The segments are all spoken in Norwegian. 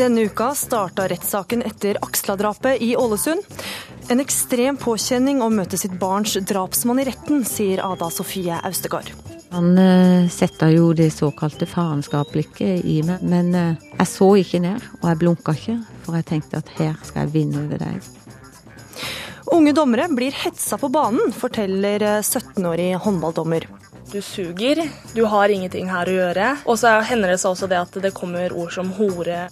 Denne uka starta rettssaken etter Aksla-drapet i Ålesund. En ekstrem påkjenning å møte sitt barns drapsmann i retten, sier Ada Sofie Austegard. Han uh, setter jo det såkalte farenskapsblikket i meg, men uh, jeg så ikke ned, og jeg blunka ikke, for jeg tenkte at her skal jeg vinne over deg. Unge dommere blir hetsa på banen, forteller 17-årig eh, håndballdommer. Du suger, du har ingenting her å gjøre. Og så hender det seg også det at det kommer ord som hore.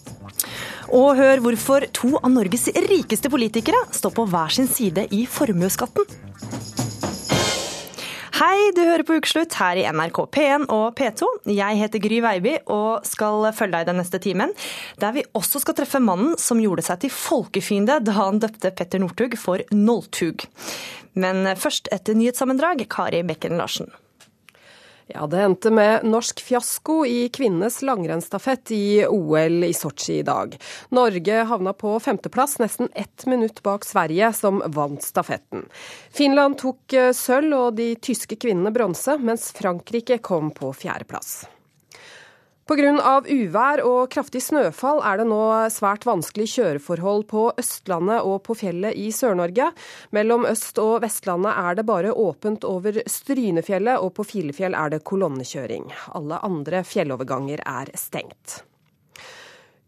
Og hør hvorfor to av Norges rikeste politikere står på hver sin side i formuesskatten. Hei, du hører på Ukeslutt her i NRK P1 og P2. Jeg heter Gry Veiby og skal følge deg den neste timen. Der vi også skal treffe mannen som gjorde seg til folkefiende da han døpte Petter Northug for Noltug. Men først et nyhetssammendrag. Kari Bekken Larsen. Ja, Det endte med norsk fiasko i kvinnenes langrennsstafett i OL i Sotsji i dag. Norge havna på femteplass, nesten ett minutt bak Sverige, som vant stafetten. Finland tok eh, sølv og de tyske kvinnene bronse, mens Frankrike kom på fjerdeplass. Pga. uvær og kraftig snøfall er det nå svært vanskelig kjøreforhold på Østlandet og på fjellet i Sør-Norge. Mellom Øst- og Vestlandet er det bare åpent over Strynefjellet, og på Filefjell er det kolonnekjøring. Alle andre fjelloverganger er stengt.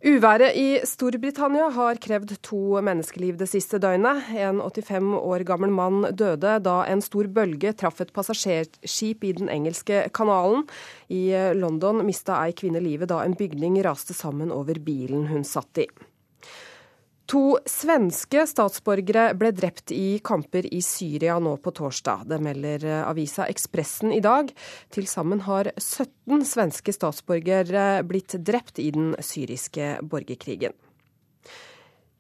Uværet i Storbritannia har krevd to menneskeliv det siste døgnet. En 85 år gammel mann døde da en stor bølge traff et passasjerskip i Den engelske kanalen. I London mista ei kvinne livet da en bygning raste sammen over bilen hun satt i. To svenske statsborgere ble drept i kamper i Syria nå på torsdag. Det melder avisa Ekspressen i dag. Til sammen har 17 svenske statsborgere blitt drept i den syriske borgerkrigen.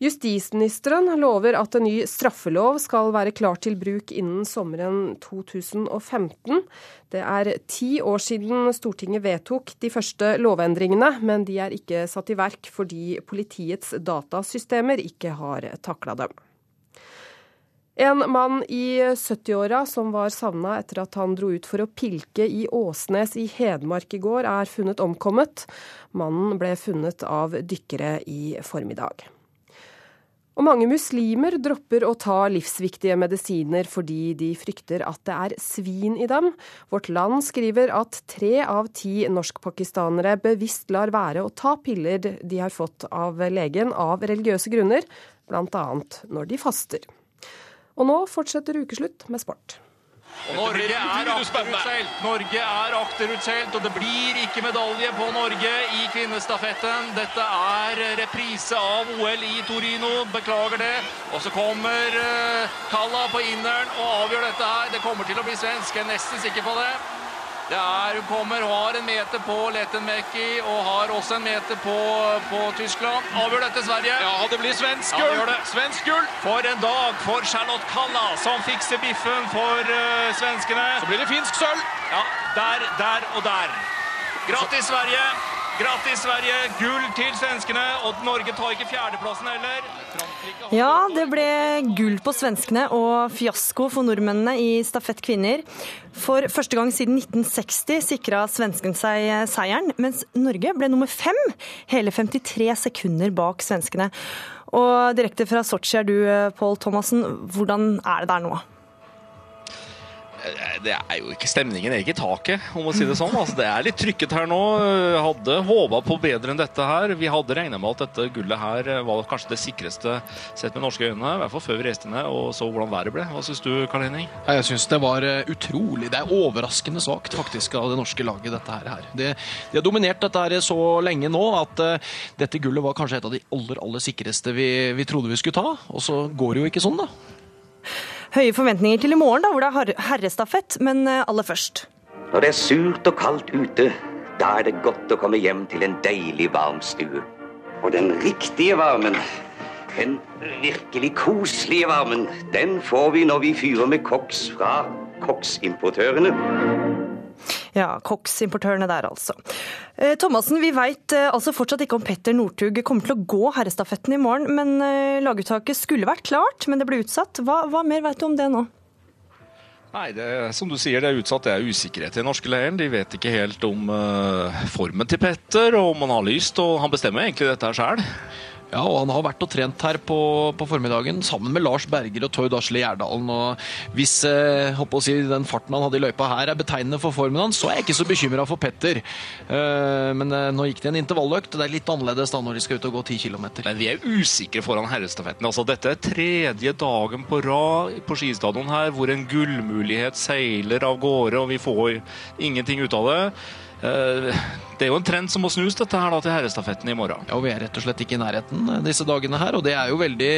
Justisministeren lover at en ny straffelov skal være klar til bruk innen sommeren 2015. Det er ti år siden Stortinget vedtok de første lovendringene, men de er ikke satt i verk fordi politiets datasystemer ikke har takla dem. En mann i 70-åra som var savna etter at han dro ut for å pilke i Åsnes i Hedmark i går, er funnet omkommet. Mannen ble funnet av dykkere i formiddag. Og mange muslimer dropper å ta livsviktige medisiner fordi de frykter at det er svin i dem. Vårt Land skriver at tre av ti norskpakistanere bevisst lar være å ta piller de har fått av legen av religiøse grunner, bl.a. når de faster. Og nå fortsetter ukeslutt med sport. Norge er akterutseilt. Norge er akterutseilt, og det blir ikke medalje på Norge i kvinnestafetten. Dette er reprise av OL i Torino. Beklager det. Og så kommer eh, Kalla på inneren og avgjør dette her. Det kommer til å bli svensk. Jeg er nesten sikker på det. Det er, hun kommer har en meter på Letenmäki og har også en meter på, på Tyskland. Avgjør dette Sverige. Ja, det blir svensk gull! Ja, svensk gull! For en dag for Charlotte Kalla, som fikser biffen for uh, svenskene. Så blir det finsk sølv. Ja, der, der og der. Grattis, Sverige! Grattis, Sverige! Gull til svenskene. Og Norge tar ikke fjerdeplassen heller. Ja, det ble gull på svenskene og fiasko for nordmennene i stafett kvinner. For første gang siden 1960 sikra svensken seg seieren, mens Norge ble nummer fem, hele 53 sekunder bak svenskene. Og direkte fra Sotsji er du, Pål Thomassen. Hvordan er det der nå? Eh, det er jo ikke stemningen er ikke i taket, om å si det sånn. Altså, det er litt trykket her nå. Hadde håpa på bedre enn dette her. Vi hadde regna med at dette gullet her var kanskje det sikreste sett med norske øyne. I hvert fall før vi reiste ned og så hvordan været ble. Hva syns du, Karl Henning? Jeg syns det var eh, utrolig. Det er overraskende svakt faktisk av det norske laget, dette her. Det, de har dominert dette her så lenge nå at uh, dette gullet var kanskje et av de aller, aller sikreste vi, vi trodde vi skulle ta. Og så går det jo ikke sånn, da høye forventninger til i morgen, da, hvor det er herrestafett. Men eh, aller først. Når det er surt og kaldt ute, da er det godt å komme hjem til en deilig varm stue. Og den riktige varmen, den virkelig koselige varmen, den får vi når vi fyrer med koks fra koksimportørene. Ja, koksimportørene der, altså. Eh, Thomassen, vi veit eh, altså fortsatt ikke om Petter Northug kommer til å gå herrestafetten i morgen. men eh, Laguttaket skulle vært klart, men det ble utsatt. Hva, hva mer veit du om det nå? Nei, det, som du sier, det er utsatt. Det er usikkerhet i den norske leiren. De vet ikke helt om uh, formen til Petter, og om han har lyst. Og han bestemmer egentlig dette sjøl. Ja, og han har vært og trent her på, på formiddagen sammen med Lars Berger og Tord Asle Gjerdalen. Og hvis eh, å si, den farten han hadde i løypa her er betegnende for formen hans, så er jeg ikke så bekymra for Petter. Eh, men eh, nå gikk det en intervalløkt. Det er litt annerledes da når de skal ut og gå 10 km. Men vi er usikre foran herrestafetten. Altså, dette er tredje dagen på rad på skistadion her hvor en gullmulighet seiler av gårde, og vi får ingenting ut av det. Eh, det er jo en trend som må snus dette her da til herrestafetten i morgen. Ja, og Vi er rett og slett ikke i nærheten disse dagene her, og det er jo veldig,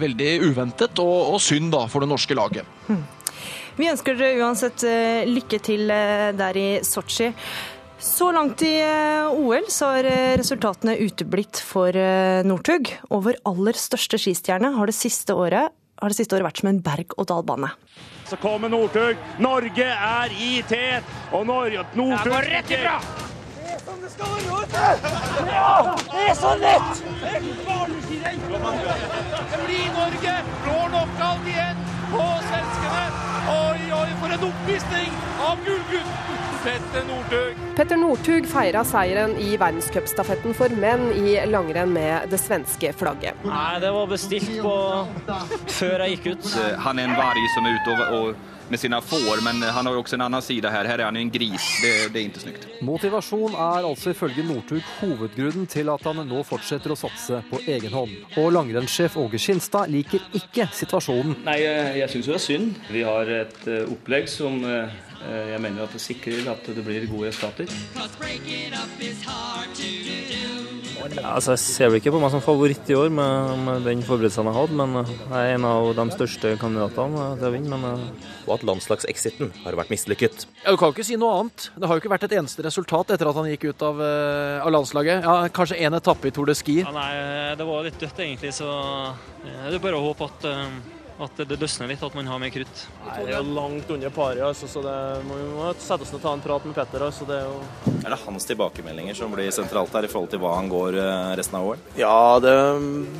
veldig uventet og, og, synd da for det norske laget. Hmm. Vi ønsker dere uansett eh, lykke til eh, der i Sotsji. Så langt i OL så har resultatene uteblitt for Northug. Og vår aller største skistjerne har det siste året, har det siste året vært som en berg-og-dal-bane. Så kommer Northug. Norge er i tet. Og Norge Northug går rett ifra! Det er sånn det skal være! Ja, det er så lett! Det blir Norge. blå knockout igjen på svenskene. Oi, oi, for en oppvisning av gullgutten Petter Northug. Petter Northug feira seieren i verdenscupstafetten for menn i langrenn med det svenske flagget. Nei, Det var bestilt på før jeg gikk ut. Han er en varg som er ute og, og med sine får, men han har jo også en annen side her. Her er han jo en gris. Det, det er ikke snykt. Motivasjon er altså ifølge Northug hovedgrunnen til at han nå fortsetter å satse på egen hånd. Og langrennssjef Åge Skinstad liker ikke situasjonen. Nei, jeg syns jo det er synd. Vi har et eh, opplegg som eh, jeg mener at det sikrer at det blir gode resultater. Altså, jeg ser vel ikke på meg som favoritt i år med, med den forberedelsen jeg hatt, men jeg er en av de største kandidatene til å vinne. Men... Eh, Og at landslagsexiten har vært mislykket. Ja, Du kan jo ikke si noe annet. Det har jo ikke vært et eneste resultat etter at han gikk ut av, av landslaget. Ja, Kanskje én etappe i Tour de Ski. Ja, nei, det var litt dødt egentlig, så det er bare å håpe at uh at det løsner litt, at man har mer krutt. Nei, Det er jo langt under paret, altså, så det må, vi må sette oss ned og ta en prat med Petter. Altså, det er, jo... er det hans tilbakemeldinger som blir sentralt her i forhold til hva han går eh, resten av året? Ja, det,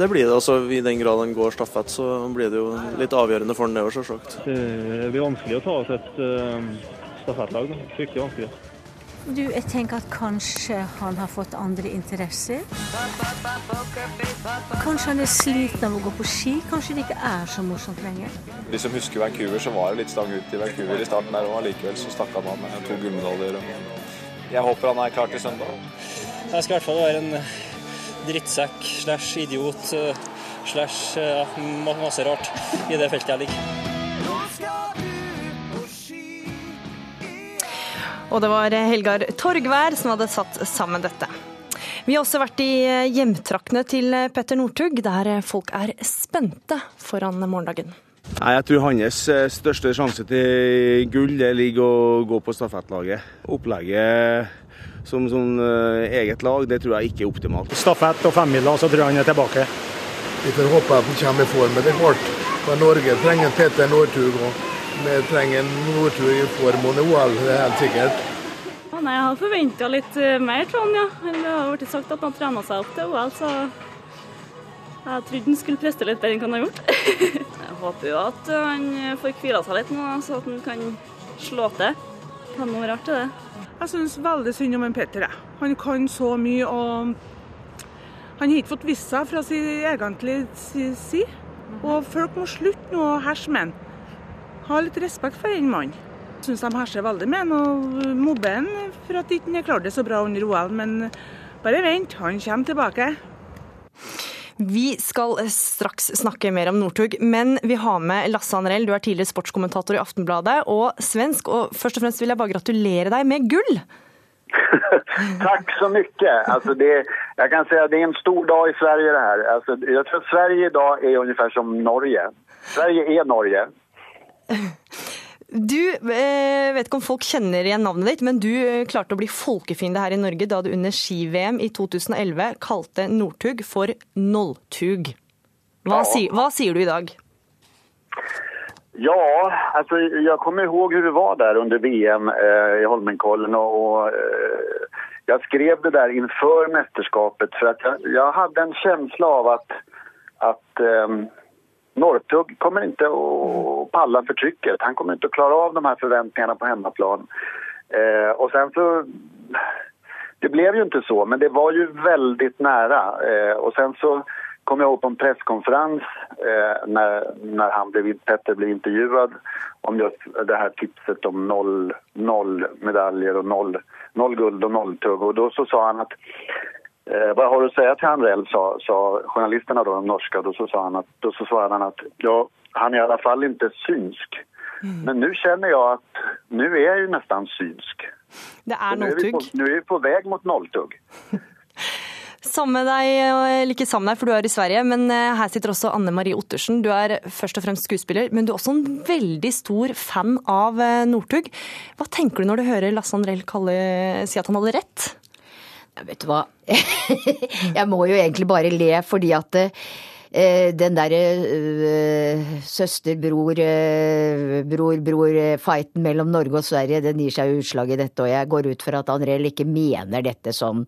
det, blir det. altså I den grad han går stafett, så blir det jo litt avgjørende for han det òg, selvsagt. Det blir vanskelig å ta oss et uh, stafettlag. Fryktelig vanskelig. Du, jeg tenker at kanskje han har fått andre interesser. Kanskje han er sliten av å gå på ski. Kanskje det ikke er så morsomt lenger. De som husker Vancouver, så var det litt stang ut i Vancouver i starten der òg. Likevel så stakk han av med to gullmedaljer. Jeg håper han er klar til søndag. Jeg skal i hvert fall være en drittsekk slash idiot eh, slash masse rart i det feltet jeg ligger. Og det var Helgar Torgvær som hadde satt sammen dette. Vi har også vært i hjemtraktene til Petter Northug, der folk er spente foran morgendagen. Nei, Jeg tror hans eh, største sjanse til gull det ligger å gå på stafettlaget. Opplegget som som, eget lag, det tror jeg ikke er optimalt. Stafett og femmila, så tror jeg han er tilbake. Vi får håpe at han kommer i form. Det er klart, for Norge trenger Petter Northug. Vi trenger en nordtur i form av OL, det er helt sikkert. Ja, nei, jeg hadde forventa litt uh, mer Trond. ja. Det har blitt sagt at han trener seg opp til OL, så jeg trodde han skulle preste litt bedre enn han har gjort. jeg håper jo at han får hvila seg litt nå, så at han kan slå til. Det kan noe rart til det. Jeg syns veldig synd om en Petter. Jeg. Han kan så mye og han har ikke fått vist seg fra sin egentlige side. Og folk må slutte nå å herse med han ha litt respekt for den mannen. Syns de herser veldig med ham og mobber ham for at han ikke klarte det så bra under OL. Men bare vent, han kommer tilbake. Vi skal straks snakke mer om Northug, men vi har med Lasse Anrell. Du er tidligere sportskommentator i Aftenbladet og svensk. Og først og fremst vil jeg bare gratulere deg med gull! Takk så mye. Altså det, jeg kan si at det er en stor dag i Sverige. det her. Altså, jeg tror Sverige i dag er omtrent som Norge. Sverige er Norge. Du, eh, vet ikke om folk kjenner igjen navnet ditt, men du eh, klarte å bli folkefiende her i Norge da du under ski-VM i 2011 kalte Northug for Nolltug. Hva, ja. si, hva sier du i dag? Ja, altså, jeg kommer ihåg hvordan det var der under VM eh, i Holmenkollen. Og, og eh, jeg skrev det der innenfor mesterskapet, for jeg, jeg hadde en følelse av at, at eh, Northug kommer inte att palla för trycket. Han kommer inte att klara av de här förväntningarna på hemmaplan. Eh, och sen så... Det blev ju inte så, men det var ju väldigt nära. Eh, och sen så kom jag ihåg på en presskonferens eh, när, när han blev, Petter blev intervjuad om just det här tipset om noll, medaljer och noll, noll guld och noll tugg. Och då så sa han att Eh, vad har du att säga till Handrell, sa, sa journalisterna då, de norska. Då så, sa han att, då så svarade han att ja, han är i alla fall inte synsk. Mm. Men nu känner jag att nu är jag ju nästan synsk. Det er nolltugg. Nu är vi på väg mot nolltugg. Samme deg, eller ikke sammen deg, for du er i Sverige, men eh, her sitter også Anne Marie Ottersen. Du er først og fremst skuespiller, men du er også en veldig stor fan av eh, Northug. Hva tenker du når du hører Lasse Andrell si at han hadde rett? Ja, vet du hva, jeg må jo egentlig bare le fordi at eh, den derre uh, søster-bror, uh, bror-bror-fighten mellom Norge og Sverige, den gir seg utslag i dette, og jeg går ut fra at Andrell ikke mener dette sånn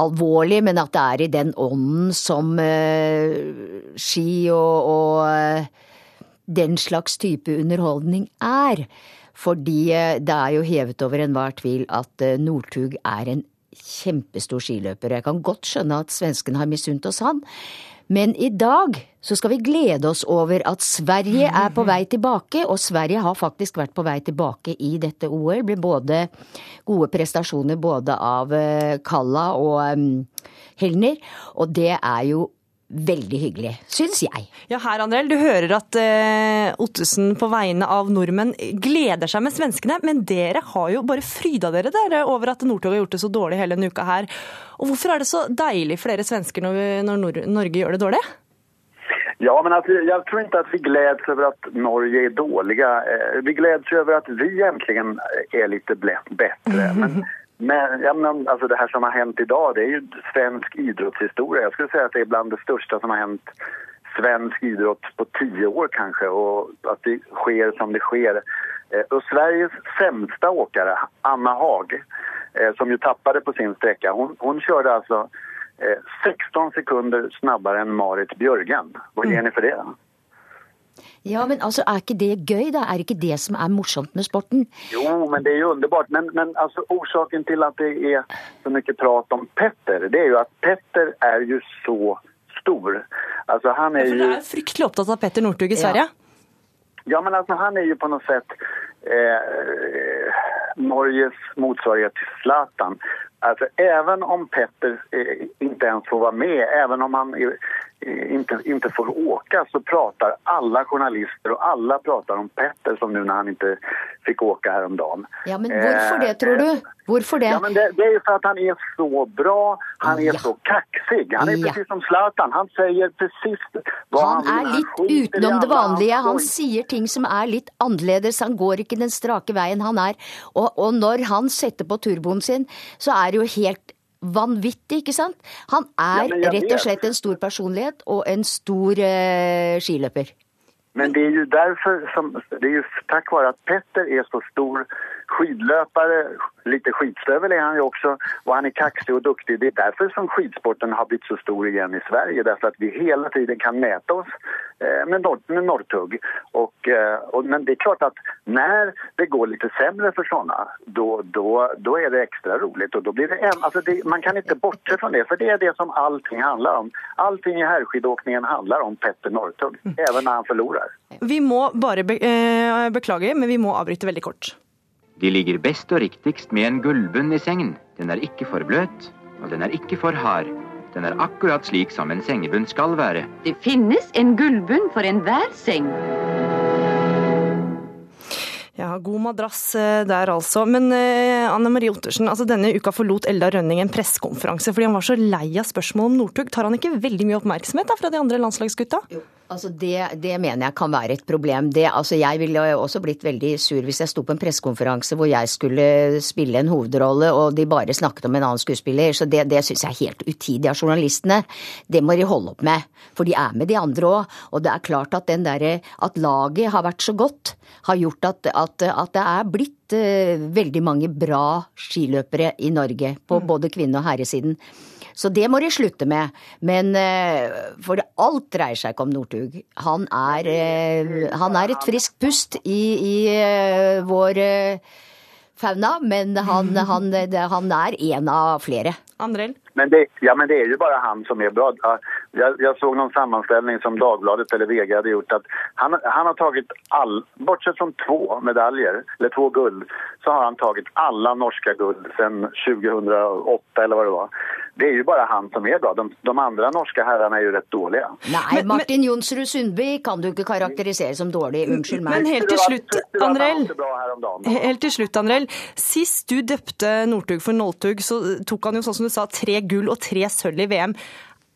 alvorlig, men at det er i den ånden som uh, ski og, og den slags type underholdning er. Fordi det er jo hevet over enhver tvil at Northug er en kjempestor skiløper. Jeg kan godt skjønne at svenskene har misunt oss han. Men i dag så skal vi glede oss over at Sverige er på vei tilbake, og Sverige har faktisk vært på vei tilbake i dette OL. Det ble både gode prestasjoner både av eh, Kalla og um, Helner, og det er jo veldig hyggelig, syns jeg. Ja, her Andrel, du hører at uh, Ottesen på vegne av nordmenn gleder seg med svenskene, men dere har jo bare fryda dere der over at Northug har gjort det så dårlig hele denne uka her. Og hvorfor er det så deilig for dere svensker når, vi, når Nor Norge gjør det dårlig? Ja, men altså, jeg tror ikke at vi gläds over at Norge er dårlige. Eh, vi gläds over at vi egentligen er litt bedre. Men Men, ja, men alltså det här som har hänt idag, det är ju svensk idrottshistoria. Jag skulle säga att det är bland det största som har hänt svensk idrott på tio år kanske och att det sker som det sker. Eh, och Sveriges sämsta åkare, Anna Haag, eh, som ju tappade på sin sträcka, hon, hon körde alltså 16 sekunder snabbare än Marit Bjørgen. Vad ger ni för det? Ja, men altså, Er ikke det gøy, da? Er ikke det som er morsomt med sporten? Jo, men det er jo underbart. Men, men altså, årsaken til at det er så mye prat om Petter, det er jo at Petter er jo så stor. Altså, han er ja, for du er fryktelig opptatt av Petter Northug i Sverige? Ja. ja, men altså, han er jo på noe sett eh, Norges motsvarighet til Zlatan. Alltså, även om Petter eh, inte ens får vara med, även om han inte, inte får åka så pratar alla journalister och alla pratar om Petter som nu när han inte fick åka häromdagen. Ja, men hvorfor det, tror du? Varför det? Ja, men det, det är ju för att han är så bra, han är ja. så kaxig. Han är ja. precis som Zlatan, han säger precis vad han, han er litt utenom det vanlige. Han sier ting som er litt annerledes, han går ikke den strake veien han er. Og, och når han setter på turboen sin, så er jo helt vanvittig, ikke sant? Han er ja, rett og slett en stor personlighet og en stor uh, skiløper. Men det er jo derfor som, det er jo takk være at Petter er så stor skidlöpare, lite skidstövel er han jo også, og han er kaxig og duktig. Det er derfor som skidsporten har blitt så stor igjen i Sverige. Derfor at vi hele tiden kan mäta oss eh, med, Nord med Norrtugg. Och, eh, men det er klart at når det går litt sämre for sånne, da då, då det ekstra roligt. Och då blir det en, alltså det, man kan ikke bortse fra det, for det er det som allting handler om. Allting i herrskidåkningen handler om Petter Northug, mm. når när han taper. Vi må bare be eh, beklage, men vi må avbryte veldig kort. De ligger best og riktigst med en gullbunn i sengen. Den er ikke for bløt, og den er ikke for hard. Den er akkurat slik som en sengebunn skal være. Det finnes en gullbunn for enhver seng. Ja, god madrass eh, der altså. Men eh, Anne Marie Ottersen, altså denne uka forlot Eldar Rønning en pressekonferanse fordi han var så lei av spørsmål om Northug. Tar han ikke veldig mye oppmerksomhet da, fra de andre landslagsgutta? Jo. Altså det, det, mener jeg kan være et problem. Det, altså jeg ville også blitt veldig sur hvis jeg sto på en pressekonferanse hvor jeg skulle spille en hovedrolle og de bare snakket om en annen skuespiller. Så det, det syns jeg er helt utidig av journalistene. Det må de holde opp med. For de er med de andre òg. Og det er klart at, der, at laget har vært så godt, har gjort at, at, at det er blitt uh, veldig mange bra skiløpere i Norge. På mm. både kvinne- og herresiden. Så det må de slutte med. Men for alt dreier seg ikke om Northug. Han er, eh, han er et friskt pust i, i eh, vår eh, fauna, men han, han, det- han er en av flere. Andrell? Men det, ja, men det er jo bare han som er bra. Jeg, jeg så noen någon som Dagbladet eller Vega hadde gjort at han, han har tatt all, bortsett fra to medaljer, eller to guld, så har han tatt alle norske guld siden 2008 eller hva det var. Det er jo bare han som er bra. De, de andre norske herrene er jo rett dårlige. Nei, Martin Jonsrud Sundby kan du ikke karakterisere som dårlig. Unnskyld meg. Men helt til slutt, Andrell. Helt til slutt, Andrell. Sist du døpte Northug for Noltug, så tok han jo sånn som du sa, tre gull og tre sølv i VM.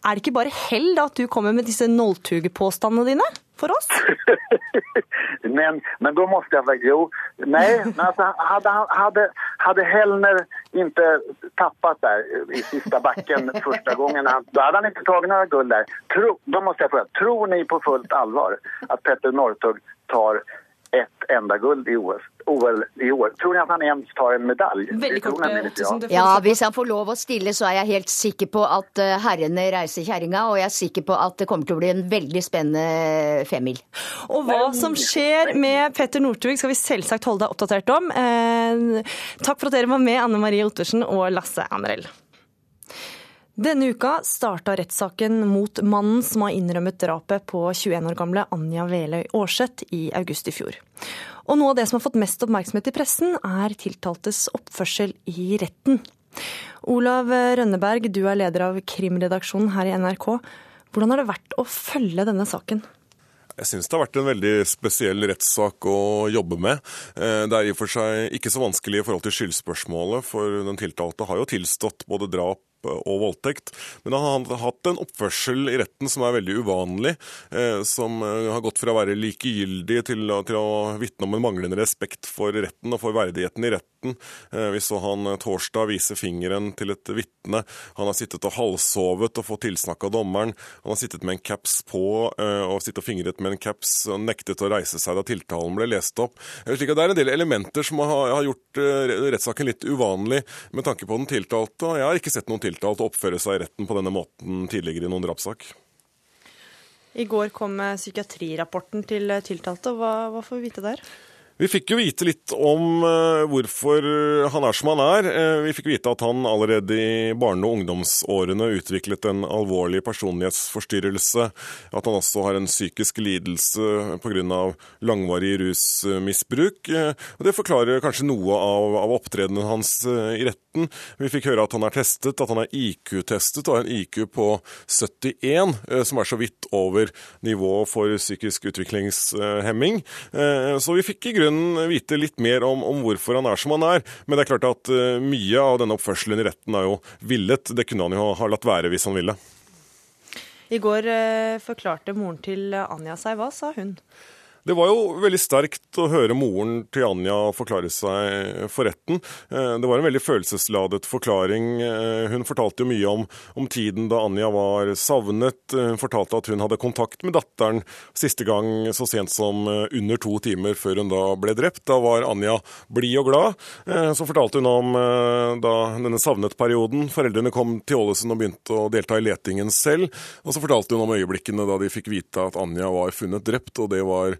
Er det ikke bare hell da at du kommer med disse Noltug-påstandene dine for oss? Men, men da måtte jeg være jo, nei. men altså, hadde, hadde, hadde Helner Hellner tappet der där i sista backen første gangen, da hadde han ikke tatt noe guld der. Tro, da måtte jeg spørre, tror ni på fullt allvar at Petter Northug tar ett enda guld i OS, OL i år? Tror ni at han ens tar en medalj? Veldig kort, nämligen Ja. Ja, hvis han får lov å stille, så er jeg helt sikker på at eh, herrene reiser kjerringa, og jeg er sikker på at det kommer til å bli en veldig spennende femmil. Og hva som skjer med Petter Northug skal vi selvsagt holde deg oppdatert om. Eh, takk for at dere var med, Anne Marie Ottersen og Lasse Andrell. Denne uka starta rettssaken mot mannen som har innrømmet drapet på 21 år gamle Anja Veløy Aarseth i august i fjor. Og noe av det som har fått mest oppmerksomhet i pressen, er tiltaltes oppførsel i retten. Olav Rønneberg, du er leder av krimredaksjonen her i NRK. Hvordan har det vært å følge denne saken? Jeg syns det har vært en veldig spesiell rettssak å jobbe med. Eh, Det er i og for seg ikke så vanskelig i forhold til skyldspørsmålet, for den tiltalte har jo tilstått både drap og voldtekt. Men han har hatt en oppførsel i retten som er veldig uvanlig. eh, Som eh, har gått fra å være likegyldig til, til å vitne om en manglende respekt for retten og for verdigheten i retten. Eh, Vi så han eh, torsdag vise fingeren til et vitne. Han har sittet og halvsovet og fått tilsnakk av dommeren. Han har sittet med en caps på eh, og sittet og fingret med en caps og nektet å reise seg da tiltalen ble lest opp. Slik at Det er en del elementer som har, gjort rettssaken litt uvanlig med tanke på den tiltalte. og Jeg har ikke sett noen tiltalt oppføre seg i retten på denne måten tidligere i noen drapssak. I går kom psykiatrirapporten til tiltalte. Hva, hva får vi vite der? Vi fikk jo vite litt om eh, hvorfor han er som han er. Eh, vi fikk vite at han allerede i barne- og ungdomsårene utviklet en alvorlig personlighetsforstyrrelse. At han også har en psykisk lidelse pga. langvarig rusmisbruk. Eh, det forklarer kanskje noe av, av opptredenen hans i i retten. Vi fikk høre at han er testet, at han er IQ-testet og har en IQ på 71, eh, som er så vidt over nivået for psykisk utviklingshemming. Eh, Så vi fikk i grunnen vite litt mer om, om hvorfor han er som han er. Men det er klart at eh, mye av denne oppførselen i retten er jo villet. Det kunne han jo ha latt være hvis han ville. I går forklarte moren til Anja seg. Hva sa hun? Det var jo veldig sterkt å høre moren til Anja forklare seg for retten. Eh, Det var en veldig følelsesladet forklaring. Eh, Hun fortalte jo mye om, om tiden da Anja var savnet. Eh, Hun fortalte at hun hadde kontakt med datteren siste gang så sent som under to timer før hun da ble drept. Da var Anja blid og glad. Så fortalte hun om da denne savnet-perioden. Foreldrene kom til Ålesund og begynte å delta i letingen selv. Og så fortalte hun om øyeblikkene da de fikk vite at Anja var funnet drept, og det var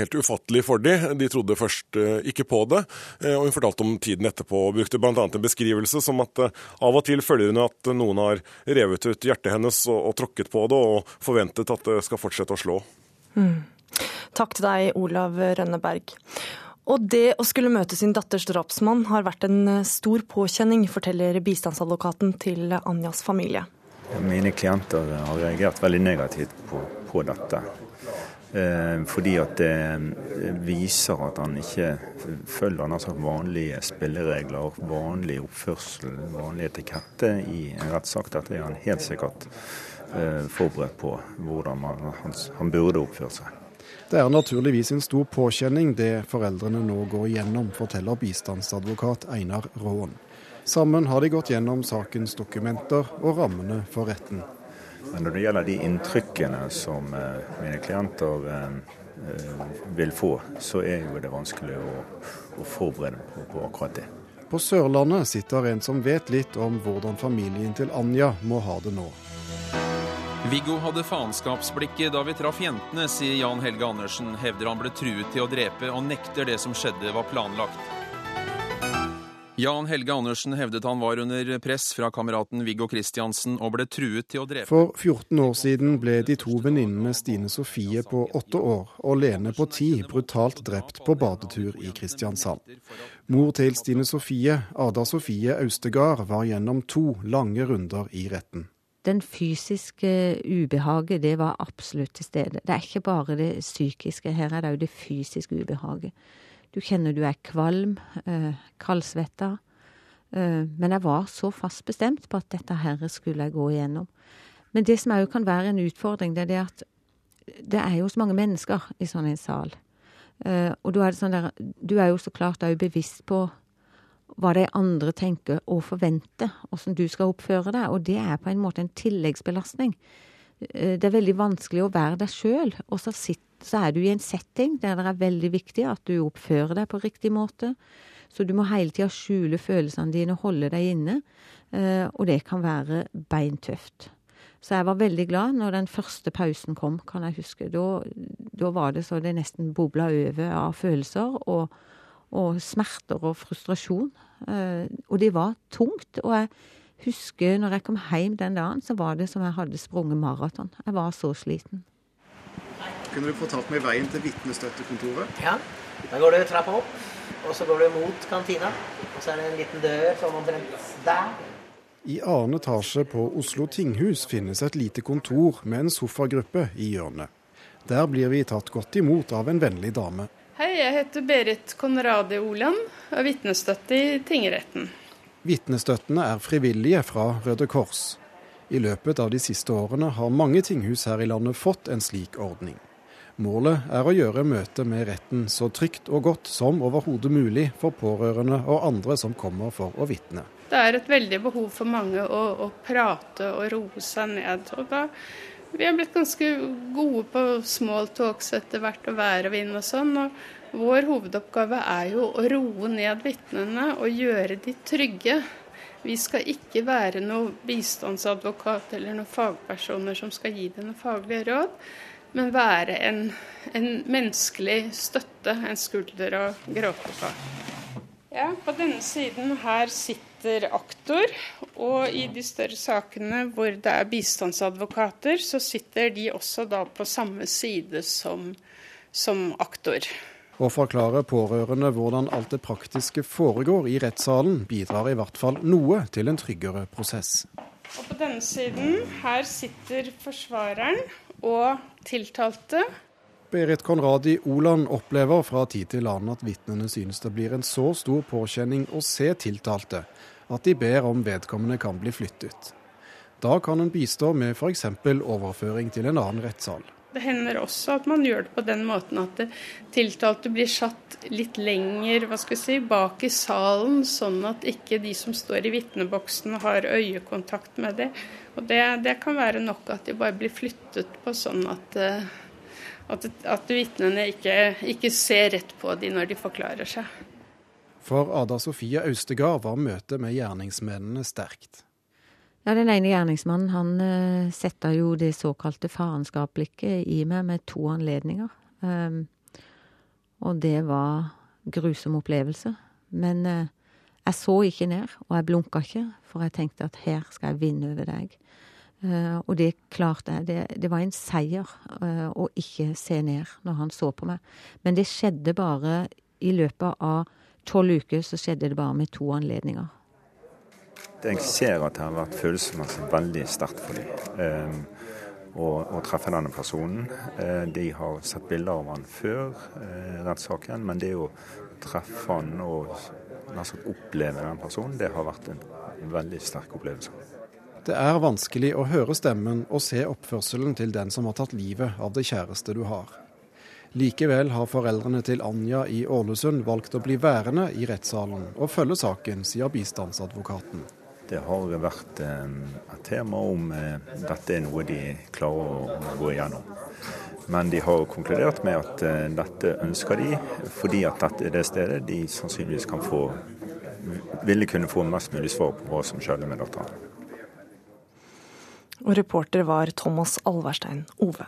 helt ufattelig for de. De trodde først eh, ikke på det. Eh, Og hun fortalte om tiden etterpå, og brukte bl.a. en beskrivelse som at eh, av og til føler hun at noen har revet ut hjertet hennes og, og tråkket på det, og forventet at det skal fortsette å slå. Mm. Takk til deg, Olav Rønneberg. Og det å skulle møte sin datters drapsmann har vært en eh, stor påkjenning, forteller bistandsadvokaten til Anjas familie. Mine klienter har reagert veldig negativt på, på dette. Eh, fordi at det viser at han ikke følger sagt, vanlige spilleregler, vanlig oppførsel, vanlig etikette i en rettssak. Dette er han helt sikkert eh, forberedt på hvordan han, han burde oppføre seg. Det er naturligvis en stor påkjenning det foreldrene nå går igjennom, forteller bistandsadvokat Einar Råen. Sammen har de gått gjennom sakens dokumenter og rammene for retten. Men når det gjelder de inntrykkene som eh, mine klienter eh, eh, vil få, så er jo det vanskelig å, å forberede på, på akkurat det. På Sørlandet sitter en som vet litt om hvordan familien til Anja må ha det nå. Viggo hadde faenskapsblikket da vi traff jentene, sier Jan Helge Andersen. Hevder han ble truet til å drepe, og nekter det som skjedde var planlagt. Jan Helge Andersen hevdet han var under press fra kameraten Viggo Kristiansen og ble truet til å drepe. For 14 år siden ble de to venninnene Stine Sofie på åtte år og Lene på ti brutalt drept på badetur i Kristiansand. Mor til Stine Sofie, Ada Sofie Austegard, var gjennom to lange runder i retten. Den fysiske ubehaget, det var absolutt til stede. Det er ikke bare det psykiske, her er det òg det fysiske ubehaget. Du kjenner du er kvalm, eh, kaldsvetta. Eh, men jeg var så fast bestemt på at dette her skulle jeg gå igjennom. Men det som òg kan være en utfordring, det er det at det er jo så mange mennesker i sånn en sal. Eh, og er sånn der, du er jo så klart òg bevisst på hva de andre tenker og forventer, åssen du skal oppføre deg. Og det er på en måte en tilleggsbelastning. Eh, det er veldig vanskelig å være deg sjøl, og så sitter så er du i en setting der det er veldig viktig at du oppfører deg på riktig måte. Så du må hele tida skjule følelsene dine holde deg inne. Eh, og det kan være beintøft. Så jeg var veldig glad når den første pausen kom, kan jeg huske. Da, da var det så det nesten bobla over av følelser og, og smerter og frustrasjon. Eh, og det var tungt. Og jeg husker når jeg kom hjem den dagen, så var det som jeg hadde sprunget maraton. Jeg var så sliten. Kunne du fortalt meg veien til vitnestøttekontoret? Ja. Da går du trappa opp, og så går du mot kantina. Og så er det en liten dør sånn omtrent der. I annen etasje på Oslo tinghus finnes et lite kontor med en sofagruppe i hjørnet. Der blir vi tatt godt imot av en vennlig dame. Hei, jeg heter Berit Konradi Olan og er vitnestøtte i tingretten. Vitnestøttene er frivillige fra Røde Kors. I løpet av de siste årene har mange tinghus her i landet fått en slik ordning. Målet er å gjøre møtet med retten så trygt og godt som overhodet mulig for pårørende og andre som kommer for å vitne. Det er et veldig behov for mange å, å prate og roe seg ned. og da vi har blitt ganske gode på small talks etter hvert og vær og vind og sånn. og Vår hovedoppgave er jo å roe ned vitnene og gjøre de trygge. Vi skal ikke være noen bistandsadvokat eller noen fagpersoner som skal gi dem faglige råd men være en, en menneskelig støtte, en skulder å gråte på. Ja, På denne siden her sitter aktor, og i de større sakene hvor det er bistandsadvokater, så sitter de også da på samme side som, som aktor. Å forklare pårørende hvordan alt det praktiske foregår i rettssalen, bidrar i hvert fall noe til en tryggere prosess. Og På denne siden her sitter forsvareren og tiltalte. Berit Konradi Oland opplever fra tid til annen at vitnene synes det blir en så stor påkjenning å se tiltalte at de ber om vedkommende kan bli flyttet. Da kan en bistå med f.eks. overføring til en annen rettssal. Det hender også at man gjør det på den måten at tiltalte blir satt litt lenger hva skal jeg si, bak i salen, sånn at ikke de som står i vitneboksen har øyekontakt med det. Og det, det, kan være nok at de bare blir flyttet på sånn at, eh, at, at vitnene ikke, ikke, ser rett på de når de forklarer seg. For Ada Sofie Austegard var møtet med gjerningsmennene sterkt. Ja, Den ene gjerningsmannen han uh, eh, setta jo det såkalte farenskapsblikket i meg med to anledninger. Um, og det var grusom opplevelse. Men uh, jeg så ikke ned, og jeg blunka ikke, for jeg tenkte at her skal jeg vinne over deg. Uh, og det klarte jeg. Det, det var en seier uh, å ikke se ned når han så på meg. Men det skjedde bare i løpet av tolv uker, så skjedde det bare med to anledninger. Jeg ser at det har vært følelsesmessig veldig sterkt for dem um, å, treffe denne personen. Uh, de har sett bilder av han før rettssaken, men det å treffe han og altså oppleve den personen, det har vært en veldig sterk opplevelse. Det er vanskelig å høre stemmen og se oppførselen til den som har tatt livet av det kjæreste du har. Likevel har foreldrene til Anja i Ålesund valgt å bli værende i rettssalen og følge saken, sier bistandsadvokaten. Det har vært eh, et tema om eh, dette er noe de klarer å gå igjennom. Men de har konkludert med at eh, dette ønsker de, fordi at dette er det stedet de sannsynligvis kan få ville kunne få mest mulig svar på hva som skjedde med datteren. Og reporter var Thomas Alverstein Ove.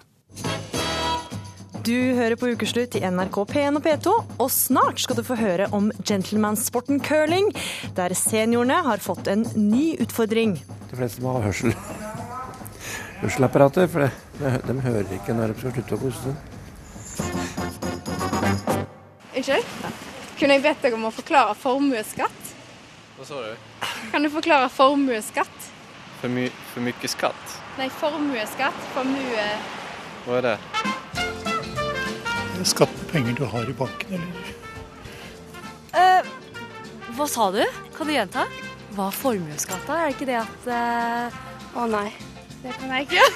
Du hører på Ukeslutt i NRK P1 og P2, og snart skal du få høre om gentlemansporten curling, der seniorene har fått en ny utfordring. De fleste må ha hørsel. Hørselapparatet, for de, de hører ikke når de skal slutte å puste. Unnskyld? Kunne jeg bedt deg om å forklare formuesskatt? Hva sa du? Kan du forklare formuesskatt? For, my for mye skatt? Nei, formuesskatt. Formue... Hva er det? Skatt på penger du har i banken, eller Uh, hva sa du? Kan du gjenta? Hva er formuesskatta? Er det ikke det at eh... Å nei, det kan jeg ikke.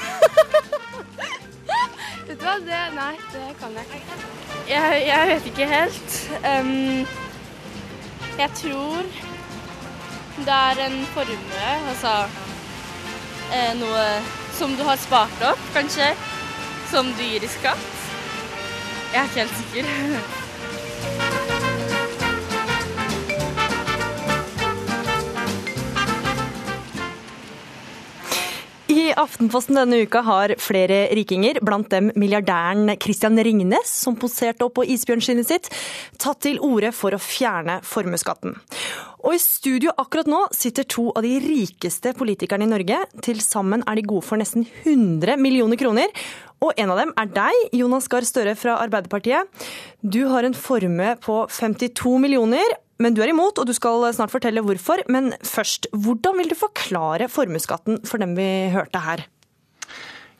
vet du hva, det Nei, det kan jeg ikke. Jeg, jeg vet ikke helt. Um, jeg tror det er en formue, altså eh, noe som du har spart opp, kanskje, som du gir i skatt. Jeg er ikke helt sikker. Aftenposten denne uka har flere rikinger, blant dem milliardæren Christian Ringnes, som poserte opp på isbjørnskinnet sitt, tatt til orde for å fjerne formuesskatten. Og i studio akkurat nå sitter to av de rikeste politikerne i Norge. Til sammen er de gode for nesten 100 millioner kroner. Og en av dem er deg, Jonas Gahr Støre fra Arbeiderpartiet. Du har en formue på 52 millioner. Men du er imot, og du skal snart fortelle hvorfor. Men først, hvordan vil du forklare formuesskatten for dem vi hørte her?